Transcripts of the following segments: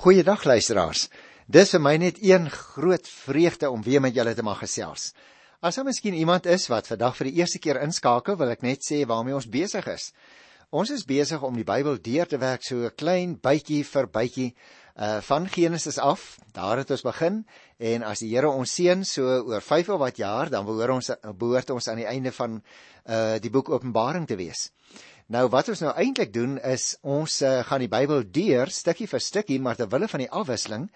Goeiedag luisteraars. Dis vir my net een groot vreugde om weer met julle te mag gesels. As daar miskien iemand is wat vandag vir die eerste keer inskakel, wil ek net sê waarmee ons besig is. Ons is besig om die Bybel deur te werk so 'n klein bytjie vir bytjie uh van Genesis af. Daar het ons begin en as die Here ons seën so oor 5 of wat jaar, dan behoort ons behoort ons aan die einde van uh die boek Openbaring te wees. Nou wat ons nou eintlik doen is ons uh, gaan die Bybel deur stukkie vir stukkie, maar ter wille van die afwisseling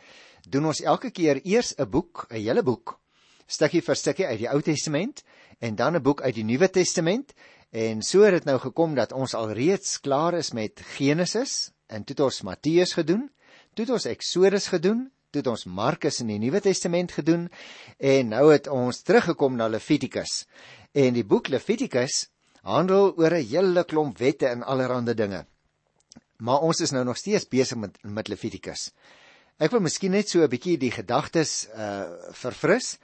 doen ons elke keer eers 'n boek, 'n hele boek, stukkie vir stukkie uit die Ou Testament en dan 'n boek uit die Nuwe Testament. En so het dit nou gekom dat ons alreeds klaar is met Genesis en toe het ons Matteus gedoen, toe het ons Eksodus gedoen, toe het ons Markus in die Nuwe Testament gedoen en nou het ons teruggekom na Levitikus. En die boek Levitikus handel oor 'n hele klomp wette en allerlei dinge. Maar ons is nou nog steeds besig met met Levitikus. Ek wil miskien net so 'n bietjie die gedagtes uh verfris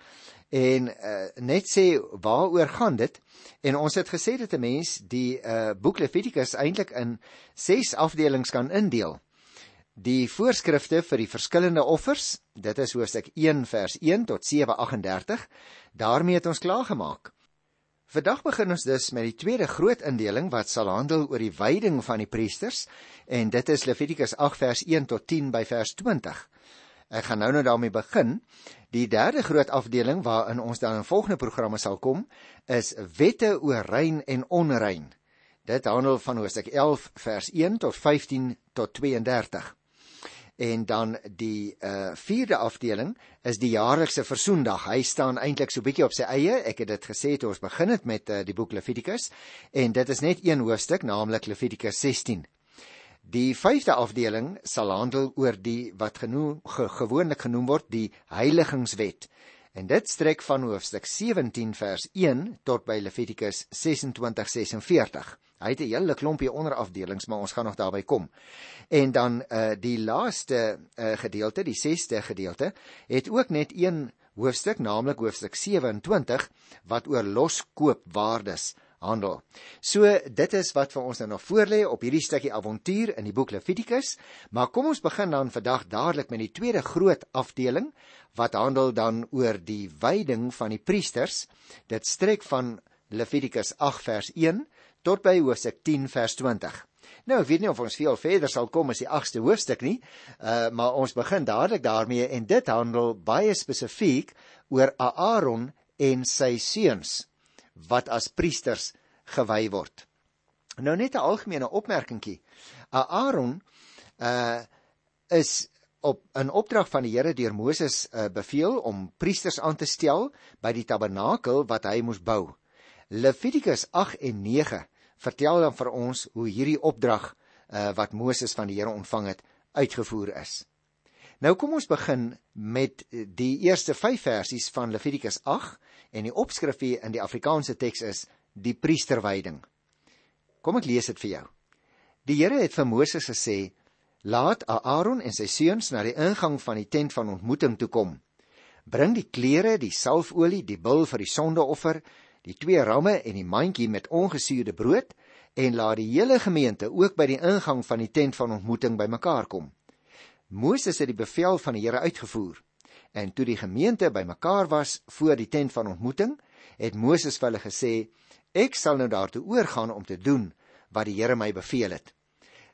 en uh, net sê waaroor gaan dit? En ons het gesê dat 'n mens die uh boek Levitikus eintlik in 6 afdelings kan indeel. Die voorskrifte vir die verskillende offers, dit is hoofstuk 1 vers 1 tot 7:38. daarmee het ons klaar gemaak. Vandag begin ons dus met die tweede groot indeling wat sal handel oor die wyding van die priesters en dit is Levitikus 8 vers 1 tot 10 by vers 20. Ek gaan nou nou daarmee begin. Die derde groot afdeling waarin ons dan in volgende programme sal kom is wette oor rein en onrein. Dit handel van hoofstuk 11 vers 1 tot 15 tot 32 en dan die uh vierde afdeling is die jaarlikse versoendag. Hy staan eintlik so bietjie op sy eie. Ek het dit gesê toe ons begin het met uh, die boek Levitikus en dit is net een hoofstuk, naamlik Levitikus 16. Die vyfde afdeling sal handel oor die wat genoem ge, gewoonlik genoem word die heiligingswet. En dit strek van hoofstuk 17 vers 1 tot by Levitikus 26:46. Hy het 'n hele klompie onderafdelings, maar ons gaan nog daarby kom. En dan uh die laaste uh gedeelte, die 6ste gedeelte, het ook net een hoofstuk, naamlik hoofstuk 27 wat oor loskoopwaardes handel. So dit is wat vir ons nou nog voorlê op hierdie stukkie avontuur in die boek Levitikus, maar kom ons begin dan vandag dadelik met die tweede groot afdeling wat handel dan oor die wyding van die priesters. Dit strek van Levitikus 8 vers 1 tot by hoofstuk 10 vers 20. Nou, ek weet nie of ons veel verder sal kom as die 8ste hoofstuk nie, uh, maar ons begin dadelik daarmee en dit handel baie spesifiek oor Aaron en sy seuns wat as priesters gewy word. Nou net 'n algemene opmerkingkie. Aaron uh is op 'n opdrag van die Here deur Moses uh, beveel om priesters aan te stel by die tabernakel wat hy moes bou. Levitikus 8 en 9 vertel dan vir ons hoe hierdie opdrag uh, wat Moses van die Here ontvang het uitgevoer is. Nou kom ons begin met die eerste 5 versies van Levitikus 8 en die opskrif hier in die Afrikaanse teks is die priesterwyding. Kom ek lees dit vir jou. Die Here het vir Moses gesê: "Laat Aaron en sy seuns na die ingang van die tent van ontmoeting toe kom. Bring die klere, die salfolie, die bul vir die sondeoffer, die twee ramme en die mandjie met ongesuurde brood en laat die hele gemeente ook by die ingang van die tent van ontmoeting bymekaar kom. Moses het die bevel van die Here uitgevoer. En toe die gemeente bymekaar was voor die tent van ontmoeting, het Moses vir hulle gesê: "Ek sal nou daartoe oorgaan om te doen wat die Here my beveel het."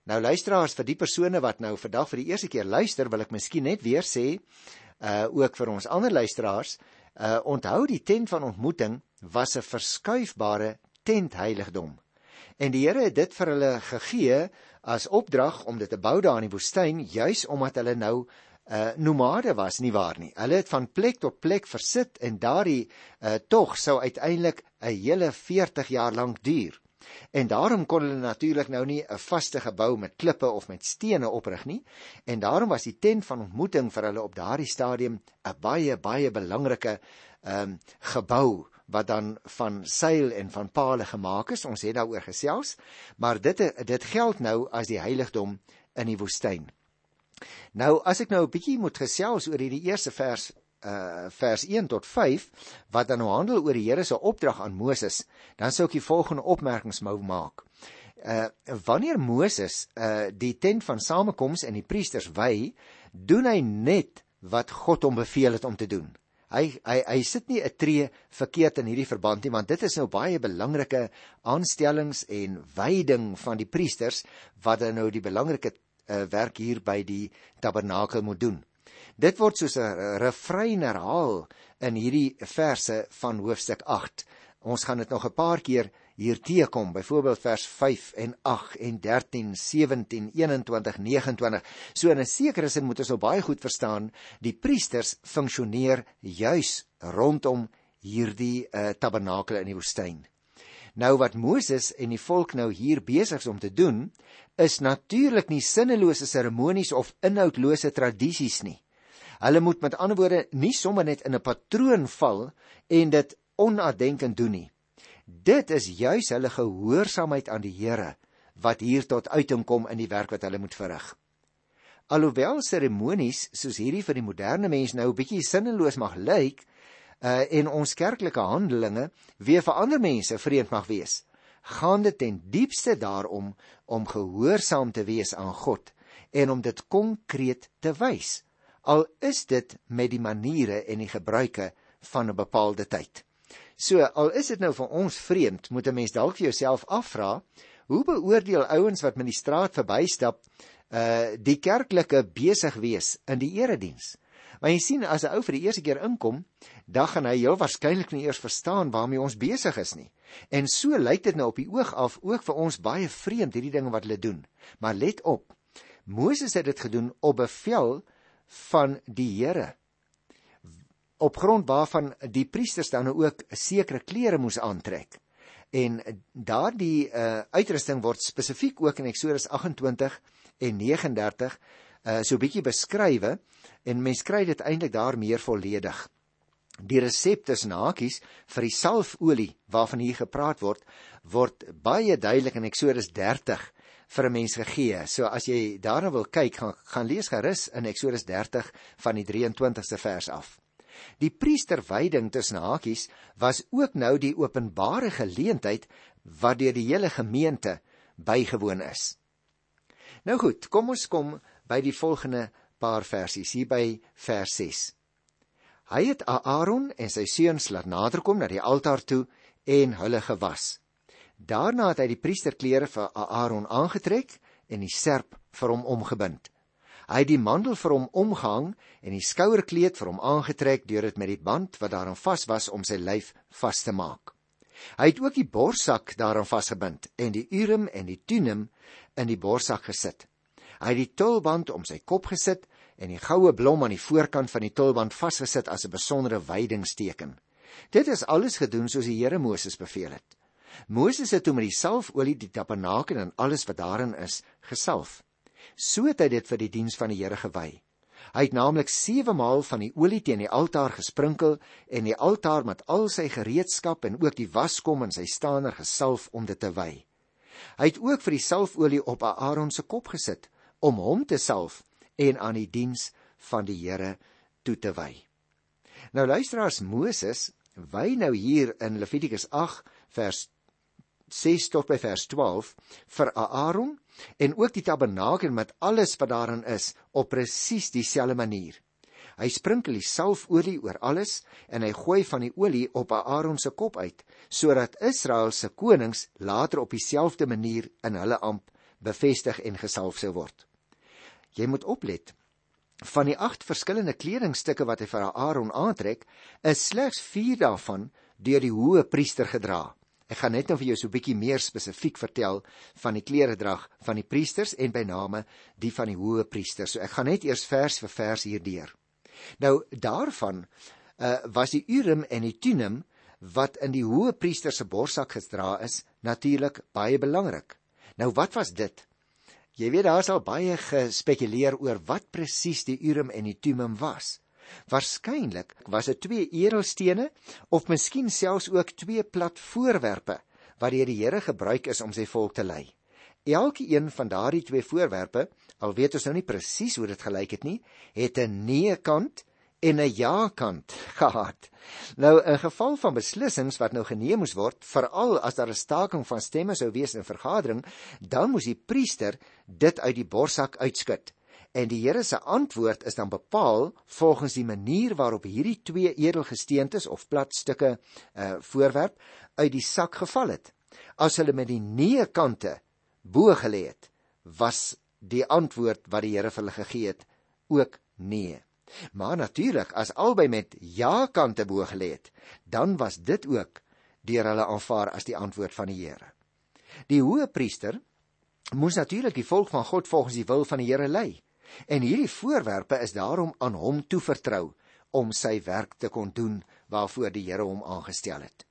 Nou luisteraars, vir die persone wat nou vandag vir die eerste keer luister, wil ek miskien net weer sê, uh ook vir ons ander luisteraars, uh onthou die tent van ontmoeting was 'n verskuifbare tentheiligdom. En die Here het dit vir hulle gegee as opdrag om dit te bou daar in die woestyn, juis omdat hulle nou uh, nomade was nie waar nie. Hulle het van plek tot plek versit en daardie uh, tog sou uiteindelik 'n hele 40 jaar lank duur. En daarom kon hulle natuurlik nou nie 'n vaste gebou met klippe of met stene oprig nie. En daarom was die tent van ontmoeting vir hulle op daardie stadium 'n baie baie belangrike ehm um, gebou wat dan van seil en van pale gemaak is. Ons het daaroor gesels, maar dit dit geld nou as die heiligdom in die woestyn. Nou as ek nou 'n bietjie moet gesels oor hierdie eerste vers uh vers 1 tot 5 wat dan nou handel oor die Here se opdrag aan Moses, dan sou ek die volgende opmerkings wou maak. Uh wanneer Moses uh die tent van samekoms en die priesters wy, doen hy net wat God hom beveel het om te doen. Hy hy hy sit nie 'n tree verkeerd in hierdie verband nie, want dit is nou baie belangrike aanstellings en wyding van die priesters wat dan nou die belangrike uh, werk hier by die tabernakel moet doen. Dit word soos 'n refrein herhaal in hierdie verse van hoofstuk 8. Ons gaan dit nog 'n paar keer hier teekom, byvoorbeeld vers 5 en 8 en 13, 17, 21, 29. So in 'n sekere sin moet ons nou baie goed verstaan, die priesters funksioneer juis rondom hierdie uh, tabernakel in die woestyn. Nou wat Moses en die volk nou hier besig is om te doen, is natuurlik nie sinnelose seremonies of inhoudlose tradisies nie. Hulle moet met ander woorde nie sommer net in 'n patroon val en dit onnadenkend doen nie. Dit is juis hulle gehoorsaamheid aan die Here wat hier tot uiting kom in die werk wat hulle moet verrig. Alhoewel seremonies soos hierdie vir die moderne mens nou 'n bietjie sinneloos mag lyk, uh, en ons kerklike handelinge weer vir ander mense vreemd mag wees, gaan dit ten diepste daarom om gehoorsaam te wees aan God en om dit konkreet te wys. Al is dit met die maniere en die gebruike van 'n bepaalde tyd. So, al is dit nou vir ons vreemd, moet 'n mens dalk vir jouself afvra, hoe beoordeel ouens wat met die straat verbystap, uh die kerklike besig wees in die erediens? Want jy sien, as 'n ou vir die eerste keer inkom, dan gaan hy heel waarskynlik nie eers verstaan waarmee ons besig is nie. En so lyk dit nou op die oog af ook vir ons baie vreemd hierdie dinge wat hulle doen. Maar let op. Moses het dit gedoen op bevel van die Here op grond waarvan die priesters dan ook sekere klere moes aantrek. En daardie uh, uitrusting word spesifiek ook in Eksodus 28 en 39 uh, so bietjie beskrywe en mens kry dit eintlik daar meer volledig. Die resepte en hakies vir die salfolie waarvan hier gepraat word, word baie duidelik in Eksodus 30 vir 'n mens gegee. So as jy daarna wil kyk, gaan gaan lees gerus in Eksodus 30 van die 23ste vers af. Die priesterwyding tussen hakies was ook nou die openbare geleentheid wat deur die hele gemeente bygewoon is. Nou goed, kom ons kom by die volgende paar versies hier by vers 6. Hy het Aaron en sy seuns laat naderkom na die altaar toe en hulle gewas. Daarna het hy die priesterklere vir Aaron aangetrek en die serp vir hom omgebind. Hy het die mantel vir hom omgehang en die skouerkleed vir hom aangetrek deur dit met die band wat daaraan vas was om sy lyf vas te maak. Hy het ook die borssak daaraan vasgebind en die Urim en die Tumim in die borssak gesit. Hy het die tulband om sy kop gesit en die goue blom aan die voorkant van die tulband vasgesit as 'n besondere wydingsteken. Dit is alles gedoen soos die Here Moses beveel het. Moses het toe met die salfolie die tabernakel en alles wat daarin is gesalf. So het hy dit vir die diens van die Here gewy. Hy het naamlik 7 maal van die olie teen die altaar gesprinkel en die altaar met al sy gereedskap en ook die waskom en sy staaner gesalf om dit te wy. Hy het ook vir die salfolie op Aaron se kop gesit om hom te salf en aan die diens van die Here toe te wy. Nou luisteraars Moses wy nou hier in Levitikus 8 vers 6 tot by vers 12 vir Aaron en ook die tabernakel met alles wat daarin is op presies dieselfde manier. Hy sprinkel die salfolie oor alles en hy gooi van die olie op Aaron se kop uit sodat Israel se konings later op dieselfde manier in hulle amp bevestig en gesalf sou word. Jy moet oplet. Van die 8 verskillende kledingstukke wat hy vir Aaron aantrek, is slegs 4 daarvan deur die hoë priester gedra. Ek gaan net nou vir jou so 'n bietjie meer spesifiek vertel van die kleredrag van die priesters en by name die van die hoë priesters. So ek gaan net eers vers vir vers hierdeur. Nou daarvan uh, was die Urim en die Tumim wat in die hoë priester se borsak gedra is, natuurlik baie belangrik. Nou wat was dit? Jy weet daar sal baie gespekuleer oor wat presies die Urim en die Tumim was. Waarskynlik was dit twee edelstene of miskien selfs ook twee plat voorwerpe wat deur die Here gebruik is om sy volk te lei. Elkeen van daardie twee voorwerpe, al weet ons nou nie presies hoe dit gelyk het nie, het 'n nee kant en 'n ja-kant gehad. Nou in geval van beslissings wat nou geneem moes word, veral as daar 'n staking van stemme sou wees in 'n vergadering, dan moes die priester dit uit die borsak uitskud. En die Here se antwoord is dan bepaal volgens die manier waarop hierdie twee edelgesteentes of platstukke uh voorwerp uit die sak geval het. As hulle met die nee kante bo gelê het, was die antwoord wat die Here vir hulle gegee het ook nee. Maar natuurlik, as albei met ja kante bo gelê het, dan was dit ook deur hulle aanvaar as die antwoord van die Here. Die hoë priester moes natuurlik die volk van God volgens die wil van die Here lei. En hierdie voorwerpe is daarom aan hom toevertrou om sy werk te kon doen waarvoor die Here hom aangestel het.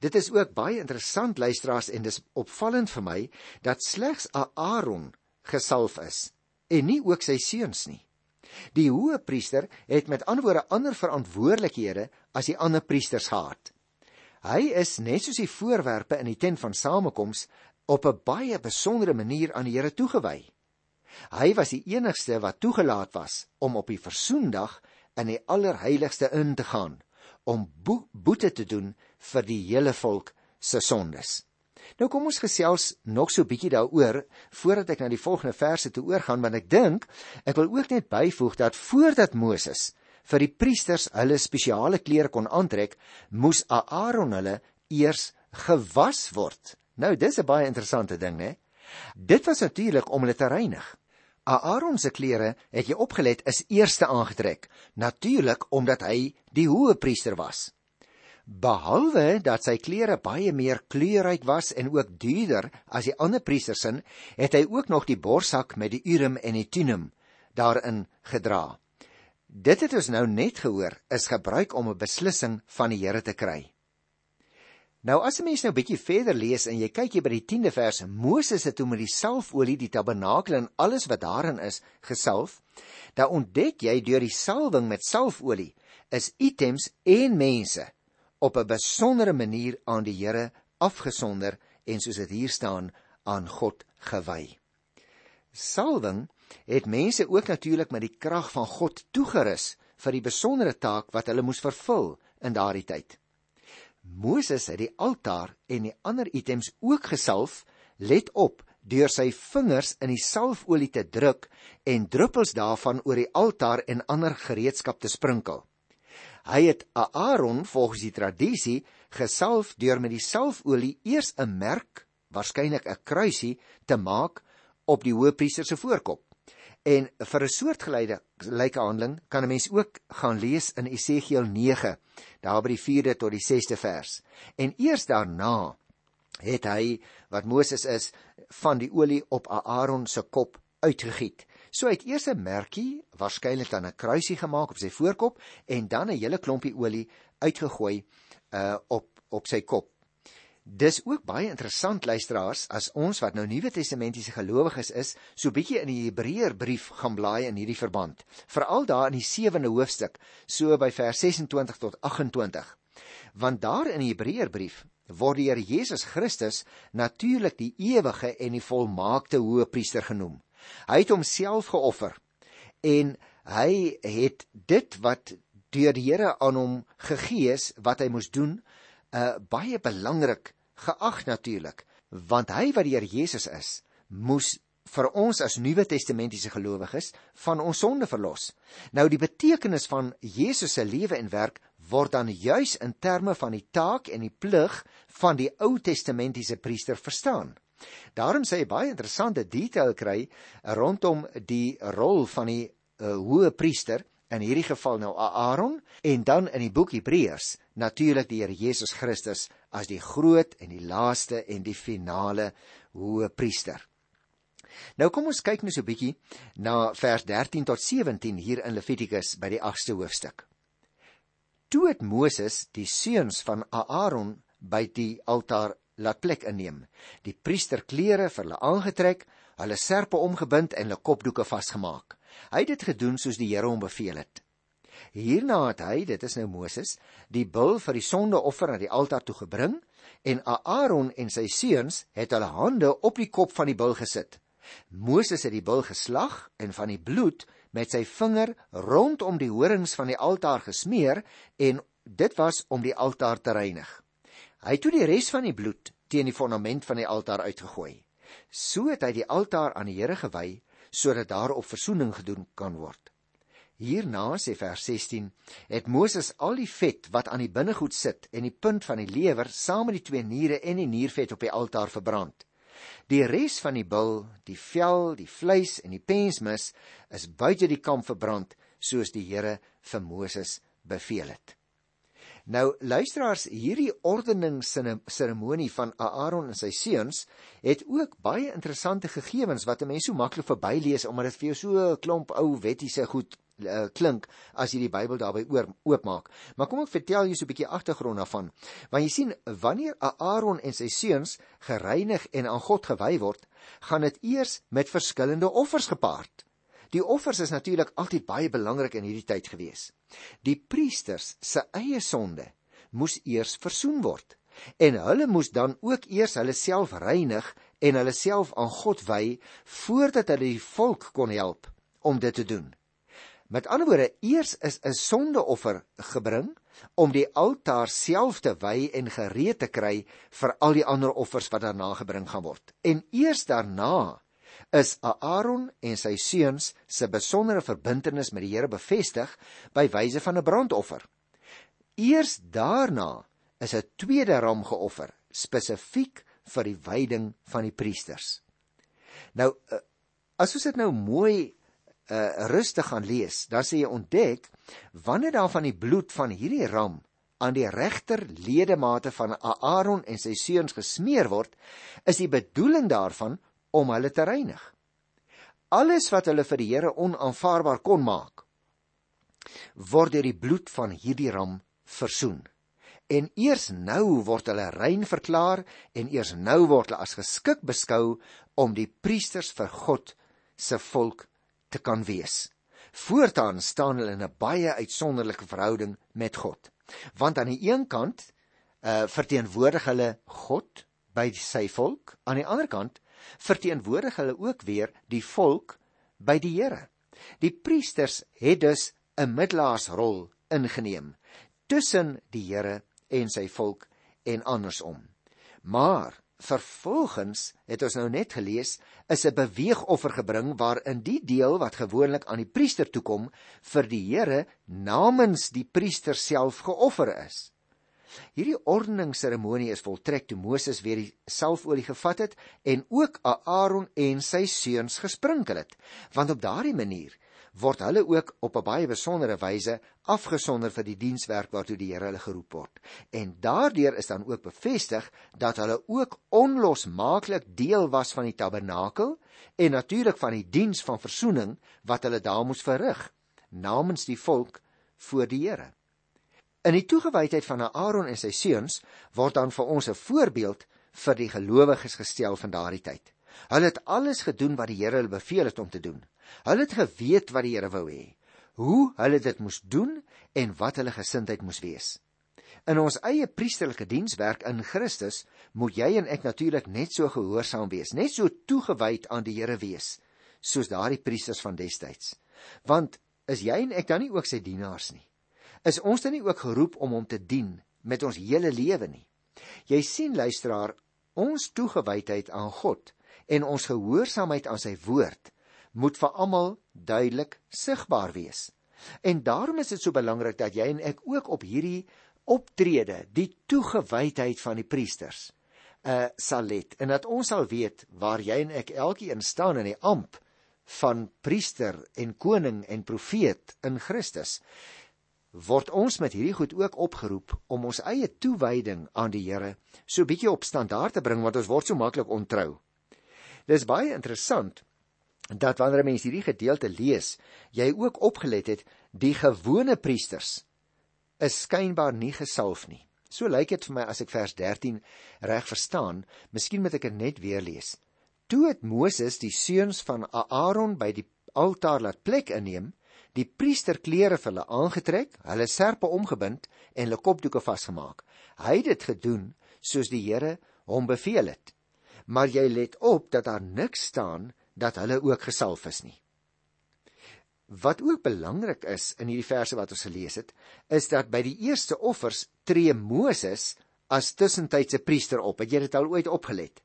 Dit is ook baie interessant luisteraars en dis opvallend vir my dat slegs Aaron gesalf is en nie ook sy seuns nie. Die hoë priester het met ander woorde ander verantwoordelikhede as die ander priesters gehad. Hy is net soos die voorwerpe in die tent van samekoms op 'n baie besondere manier aan die Here toegewy. Hy was die enigste wat toegelaat was om op die versoendag in die allerheiligste in te gaan om bo boete te doen vir die hele volk se sondes. Nou kom ons gesels nog so bietjie daaroor voordat ek na die volgende verse toe oorgaan want ek dink ek wil ook net byvoeg dat voordat Moses vir die priesters hulle spesiale klere kon aantrek, moes Aaron hulle eers gewas word. Nou dis 'n baie interessante ding, né? Dit was natuurlik om hulle te reinig. Aaron se klere, het jy opgelet, is eerste aangetrek, natuurlik omdat hy die hoë priester was. Behalwe dat sy klere baie meer kleurryk was en ook duurder as die ander priesters se, het hy ook nog die borsak met die Urim en die Tumim daarin gedra. Dit het ons nou net gehoor is gebruik om 'n beslissing van die Here te kry. Nou as 'n mens nou bietjie verder lees en jy kyk hier by die 10de vers, Moses het toe met die salfolie die tabernakel en alles wat daarin is gesalf, dan ontdek jy deur die salwing met salfolie is items en mense op 'n besondere manier aan die Here afgesonder en soos dit hier staan aan God gewy. Salwing het mense ook natuurlik met die krag van God toegerus vir die besondere taak wat hulle moes vervul in daardie tyd. Moses het die altaar en die ander items ook gesalf, let op, deur sy vingers in die salfolie te druk en druppels daarvan oor die altaar en ander gereedskap te sprinkel. Hy het Aaron volgens die tradisie gesalf deur met die salfolie eers 'n merk, waarskynlik 'n kruisie, te maak op die hoëpriester se voorkop. En vir 'n soortgelyke lyke handeling kan 'n mens ook gaan lees in Esegiel 9, daar by die 4de tot die 6de vers. En eers daarna het hy wat Moses is van die olie op Aaron se kop uitgegiet. So hy het eers 'n merkie, waarskynlik dan 'n kruisie gemaak op sy voorkop en dan 'n hele klompie olie uitgegooi uh op op sy kop. Dis ook baie interessant luisteraars as ons wat nou Nuwe Testamentiese gelowiges is, so bietjie in die Hebreërbrief gaan blaai in hierdie verband. Veral daar in die 7de hoofstuk, so by vers 26 tot 28. Want daar in die Hebreërbrief word die Here Jesus Christus natuurlik die ewige en die volmaakte hoëpriester genoem. Hy het homself geoffer en hy het dit wat deur die Here aan hom gegee is wat hy moes doen, uh baie belangrik geag natuurlik, want hy wat die Here Jesus is, moes vir ons as Nuwe Testamentiese gelowiges van ons sonde verlos. Nou die betekenis van Jesus se lewe en werk word dan juis in terme van die taak en die plig van die Ou Testamentiese priester verstaan. Daarom sê hy baie interessante detail kry rondom die rol van die uh, hoë priester in hierdie geval nou Aaron en dan in die boek Hebreërs natuurlik die Here Jesus Christus as die groot en die laaste en die finale hoë priester. Nou kom ons kyk net so 'n bietjie na vers 13 tot 17 hier in Levitikus by die 8ste hoofstuk. Toe het Moses die seuns van Aaron by die altaar laat plek inneem. Die priester klere vir hulle aangetrek, hulle serpe omgebind en hulle kopdoeke vasgemaak. Hy het dit gedoen soos die Here hom beveel het. Hierna het hy, dit is nou Moses, die bul vir die sondeoffer na die altaar toe gebring en Aaron en sy seuns het hulle hande op die kop van die bul gesit. Moses het die bul geslag en van die bloed met sy vinger rondom die horings van die altaar gesmeer en dit was om die altaar te reinig. Hy het toe die res van die bloed teen die fondament van die altaar uitgegooi. So het hy die altaar aan die Here gewy sodat daarop verzoening gedoen kan word. Hierna sê vers 16 het Moses al die vet wat aan die binnegoed sit en die punt van die lewer saam met die twee niere en die niervet op die altaar verbrand. Die res van die bil, die vel, die vleis en die pensmis is buite die kamp verbrand soos die Here vir Moses beveel het. Nou luisteraars, hierdie ordening seremonie van Aaron en sy seuns het ook baie interessante gegevens wat 'n mens so maklik verbylees omdat dit vir jou so 'n klomp ou wettiese goed uh, klink as jy die Bybel daarby oopmaak. Maar kom ek vertel jou so 'n bietjie agtergrond daarvan. Want jy sien, wanneer Aaron en sy seuns gereinig en aan God gewy word, gaan dit eers met verskillende offers gepaard. Die offers is natuurlik altyd baie belangrik in hierdie tyd gewees. Die priesters se eie sonde moes eers versoen word en hulle moes dan ook eers hulle self reinig en hulle self aan God wy voordat hulle die volk kon help om dit te doen. Met ander woorde, eers is 'n sondeoffer gebring om die altaar self te wy en gereed te kry vir al die ander offers wat daarna gebring gaan word. En eers daarna is Aaron en sy seuns se besondere verbintenis met die Here bevestig by wyse van 'n brandoffer. Eers daarna is 'n tweede ram geoffer spesifiek vir die wyding van die priesters. Nou eh, as ons dit nou mooi uh, rustig gaan lees, dan sê jy ontdek wanneer daar van die bloed van hierdie ram aan die regter ledemate van Aaron en sy seuns gesmeer word, is die bedoeling daarvan om hulle te reinig. Alles wat hulle vir die Here onaanvaarbaar kon maak, word deur die bloed van hierdie ram versoen. En eers nou word hulle rein verklaar en eers nou word hulle as geskik beskou om die priesters vir God se volk te kan wees. Voortaan staan hulle in 'n baie uitsonderlike verhouding met God. Want aan die een kant uh verteenwoordig hulle God by sy volk, aan die ander kant verteenwoordig hulle ook weer die volk by die Here. Die priesters het dus 'n middelaarsrol ingeneem tussen die Here en sy volk en andersom. Maar Vervolgens het ons nou net gelees is 'n beweegoffer gebring waarin die deel wat gewoonlik aan die priester toekom vir die Here namens die priester self geoffer is. Hierdie ordeningsseremonie is voltrek toe Moses weer die salfolie gevat het en ook Aaron en sy seuns gesprinkel het, want op daardie manier word hulle ook op 'n baie besondere wyse afgesonder vir die dienswerk waartoe die Here hulle geroep word. En daardeur is dan ook bevestig dat hulle ook onlosmaaklik deel was van die tabernakel en natuurlik van die diens van verzoening wat hulle daar moes verrig namens die volk voor die Here. In die toegewydheid van Aaron en sy seuns word dan vir ons 'n voorbeeld vir die gelowiges gestel van daardie tyd. Hulle het alles gedoen wat die Here hulle beveel het om te doen. Hulle het geweet wat die Here wou hê, hoe hulle dit moes doen en wat hulle gesindheid moes wees. In ons eie priesterlike dienswerk in Christus moet jy en ek natuurlik net so gehoorsaam wees, net so toegewyd aan die Here wees soos daardie priesters van destyds. Want is jy en ek dan nie ook sy dienaars nie? Is ons dan nie ook geroep om hom te dien met ons hele lewe nie? Jy sien luisteraar, ons toegewydheid aan God en ons gehoorsaamheid aan sy woord moet vir almal duidelik sigbaar wees. En daarom is dit so belangrik dat jy en ek ook op hierdie optrede, die toegewydheid van die priesters, uh sal let en dat ons sal weet waar jy en ek elkeen staan in die amp van priester en koning en profeet in Christus word ons met hierdie goed ook opgeroep om ons eie toewyding aan die Here so bietjie op standaard te bring want ons word so maklik ontrou. Dis baie interessant dat wanneer mense hierdie gedeelte lees, jy ook opgelet het die gewone priesters is skynbaar nie gesalf nie. So lyk dit vir my as ek vers 13 reg verstaan, miskien moet ek dit net weer lees. Toe het Moses die seuns van Aaron by die altaar laat plek inneem, die priesterklere vir hulle aangetrek, hulle serpe omgebind en hulle kopdoeke vasgemaak. Hy het dit gedoen soos die Here hom beveel het. Maar jy let op dat daar niks staan dat hulle ook gesalf is nie. Wat ook belangrik is in hierdie verse wat ons gelees het, is dat by die eerste offers tree Moses as tussentydse priester op. Het jy dit al ooit opgelet?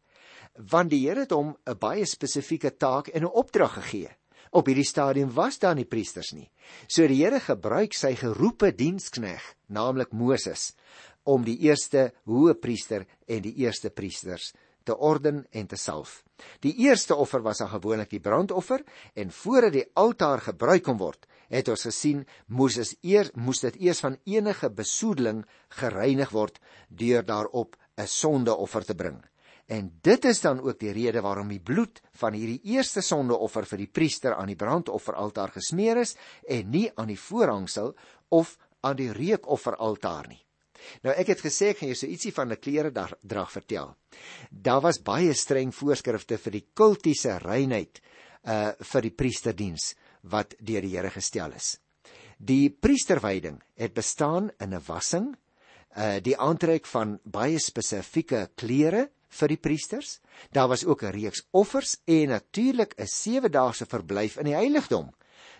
Want die Here het hom 'n baie spesifieke taak en 'n opdrag gegee. Op hierdie stadium was daar nie priesters nie. So die Here gebruik sy geroepe dienskneg, naamlik Moses, om die eerste hoëpriester en die eerste priesters te orden en te salf. Die eerste offer was dan gewoonlik die brandoffer en voordat die altaar gebruik kon word, het ons gesien Moses eers moes dit eers van enige besoedeling gereinig word deur daarop 'n sondeoffer te bring. En dit is dan ook die rede waarom die bloed van hierdie eerste sondeoffer vir die priester aan die brandofferaltaar gesmeer is en nie aan die voorhangsel of aan die reukofferaltaar nie. Nou ek het gesê ek gaan jou so ietsie van 'n klere drag vertel. Daar was baie streng voorskrifte vir die kultiese reinheid uh vir die priesterdiens wat deur die Here gestel is. Die priesterwyding het bestaan in 'n wassing, uh die aantrek van baie spesifieke klere vir die priesters. Daar was ook 'n reeks offers en natuurlik 'n 7-daagse verblyf in die heiligdom.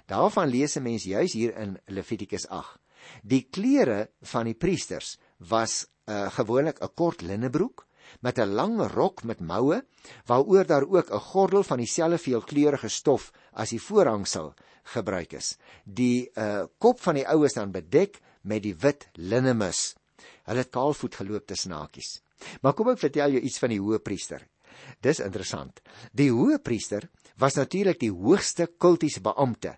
Daarvan lees 'n mens juis hier in Levitikus 8. Die klere van die priesters was uh, gewoonlik 'n kort linnebroek met 'n lang rok met moue waaroor daar ook 'n gordel van dieselfde veelkleurige stof as die voorhangsel gebruik is. Die uh, kop van die oues dan bedek met die wit linnemus. Hulle het kaalvoet geloop tussen hakies. Maar kom ek vertel jou iets van die hoëpriester. Dis interessant. Die hoëpriester was natuurlik die hoogste kultiese beampte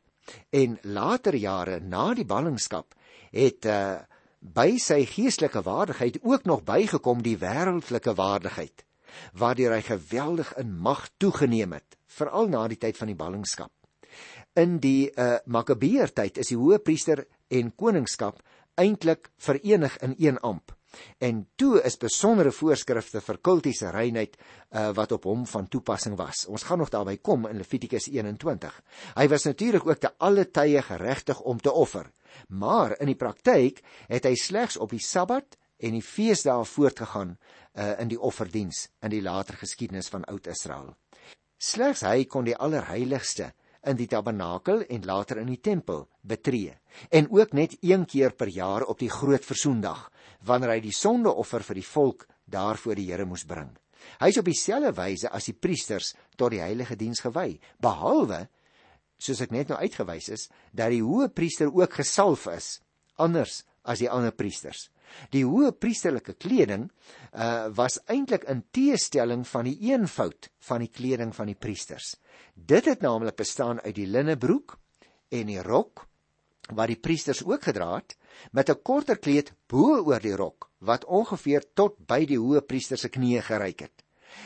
en later jare na die ballingskap het uh, by sy geestelike waardigheid ook nog bygekom die wêreldlike waardigheid waardeur hy geweldig in mag toegeneem het veral na die tyd van die ballingskap in die uh, Makabeer tyd is die hoëpriester en koningskap eintlik verenig in een amp en toe is besondere voorskrifte vir kultiese reinheid uh, wat op hom van toepassing was. Ons gaan nog daarby kom in Levitikus 21. Hy was natuurlik ook te alle tye geregtig om te offer, maar in die praktyk het hy slegs op die Sabbat en die feesdae voortgegaan uh, in die offerdiens in die later geskiedenis van Oud-Israel. Slegs hy kon die allerheiligste in die tabernakel en later in die tempel betree en ook net een keer per jaar op die groot versoendag wanneer hy die sondeoffer vir die volk daar voor die Here moes bring. Hy is op dieselfde wyse as die priesters tot die heilige diens gewy, behalwe soos ek net nou uitgewys is dat die hoë priester ook gesalf is anders as die ander priesters. Die hoë priesterlike kleding uh, was eintlik in teestelling van die eenvoud van die kleding van die priesters. Dit het naamlik bestaan uit die linnebroek en die rok wat die priesters ook gedra het met 'n korter kleed bo oor die rok wat ongeveer tot by die hoë priester se knieë gereik het.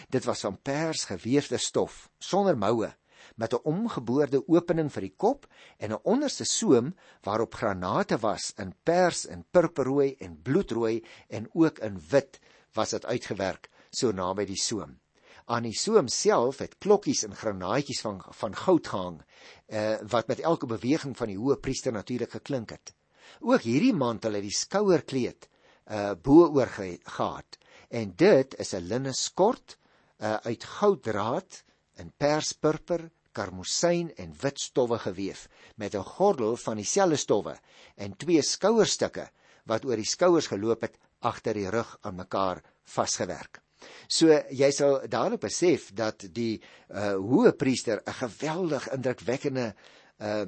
Dit was van pers geweefde stof sonder moue met 'n omgeboorde opening vir die kop en 'n onderste soem waarop granate was in pers en purperrooi en bloedrooi en ook in wit was dit uitgewerk so naby die soem. Aan die soem self het klokkies en granaatjies van van goud gehang, uh, wat met elke beweging van die hoë priester natuurlik geklink het. Ook hierdie mantel het die skouerkleed uh bo oor ge gehad en dit is 'n linne skort uh uit gouddraad in perspurper, karmosyn en wit stowwe geweef met 'n gordel van dieselfde stowwe en twee skouerstukke wat oor die skouers geloop het agter die rug aan mekaar vasgewerk. So jy sal dadelik besef dat die uh hoë priester 'n geweldig indrukwekkende uh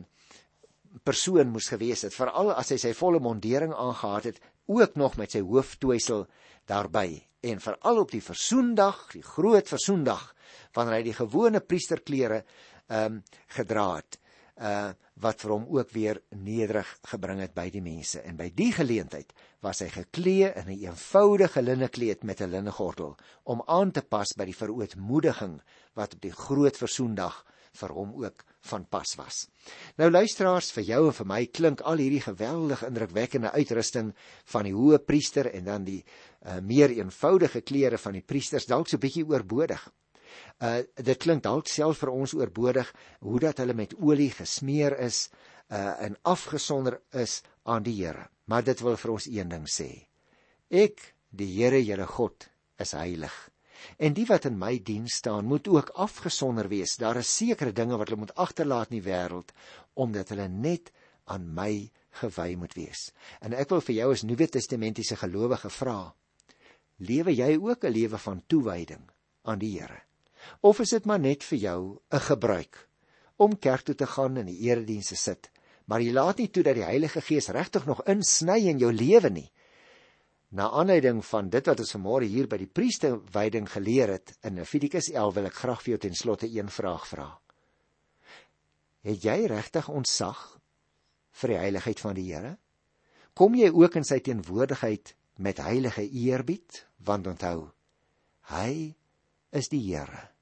persoon moes gewees het, veral as hy sy volle mondering aangehad het, ook nog met sy hooftoesel daarbey. En veral op die versoendag, die groot versoendag, wanneer hy die gewone priesterklere ehm um, gedra het uh wat vir hom ook weer nederig gebring het by die mense en by die geleentheid was hy geklee in 'n eenvoudige linnekleed met 'n linnegordel om aan te pas by die verootmoediging wat op die groot versoendag vir hom ook van pas was. Nou luisteraars, vir jou en vir my klink al hierdie geweldig indrukwekkende uitrusting van die hoë priester en dan die uh, meer eenvoudige klere van die priesters dalk so bietjie oorbodig. Uh dit klink dalk self vir ons oorbodig hoe dat hulle met olie gesmeer is uh en afgesonder is aan die Here. Maar dit wil vir ons een ding sê. Ek, die Here, julle God, is heilig. En die wat in my diens staan, moet ook afgesonder wees. Daar is sekere dinge wat hulle moet agterlaat in die wêreld omdat hulle net aan my gewy moet wees. En ek wil vir jou as Nuwe Testamentiese gelowige vra, lewe jy ook 'n lewe van toewyding aan die Here? Of is dit maar net vir jou 'n gebruik om kerk toe te gaan en die eredienste sit, maar jy laat nie toe dat die Heilige Gees regtig nog insny in jou lewe nie? Na aanleiding van dit wat ons vanmôre hier by die priesterwyding geleer het in Levitikus 11 wil ek graag vir jou ten slotte een vraag vra. Het jy regtig ontsag vir die heiligheid van die Here? Kom jy ook in sy teenwoordigheid met heilige eerbied? Want onthou, hy is die Here.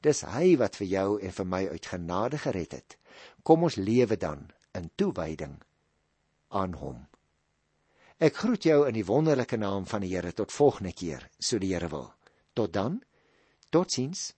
Dis hy wat vir jou en vir my uit genade gered het. Kom ons lewe dan in toewyding aan hom. Ek groet jou in die wonderlike naam van die Here tot volgende keer, so die Here wil. Tot dan. Totsiens.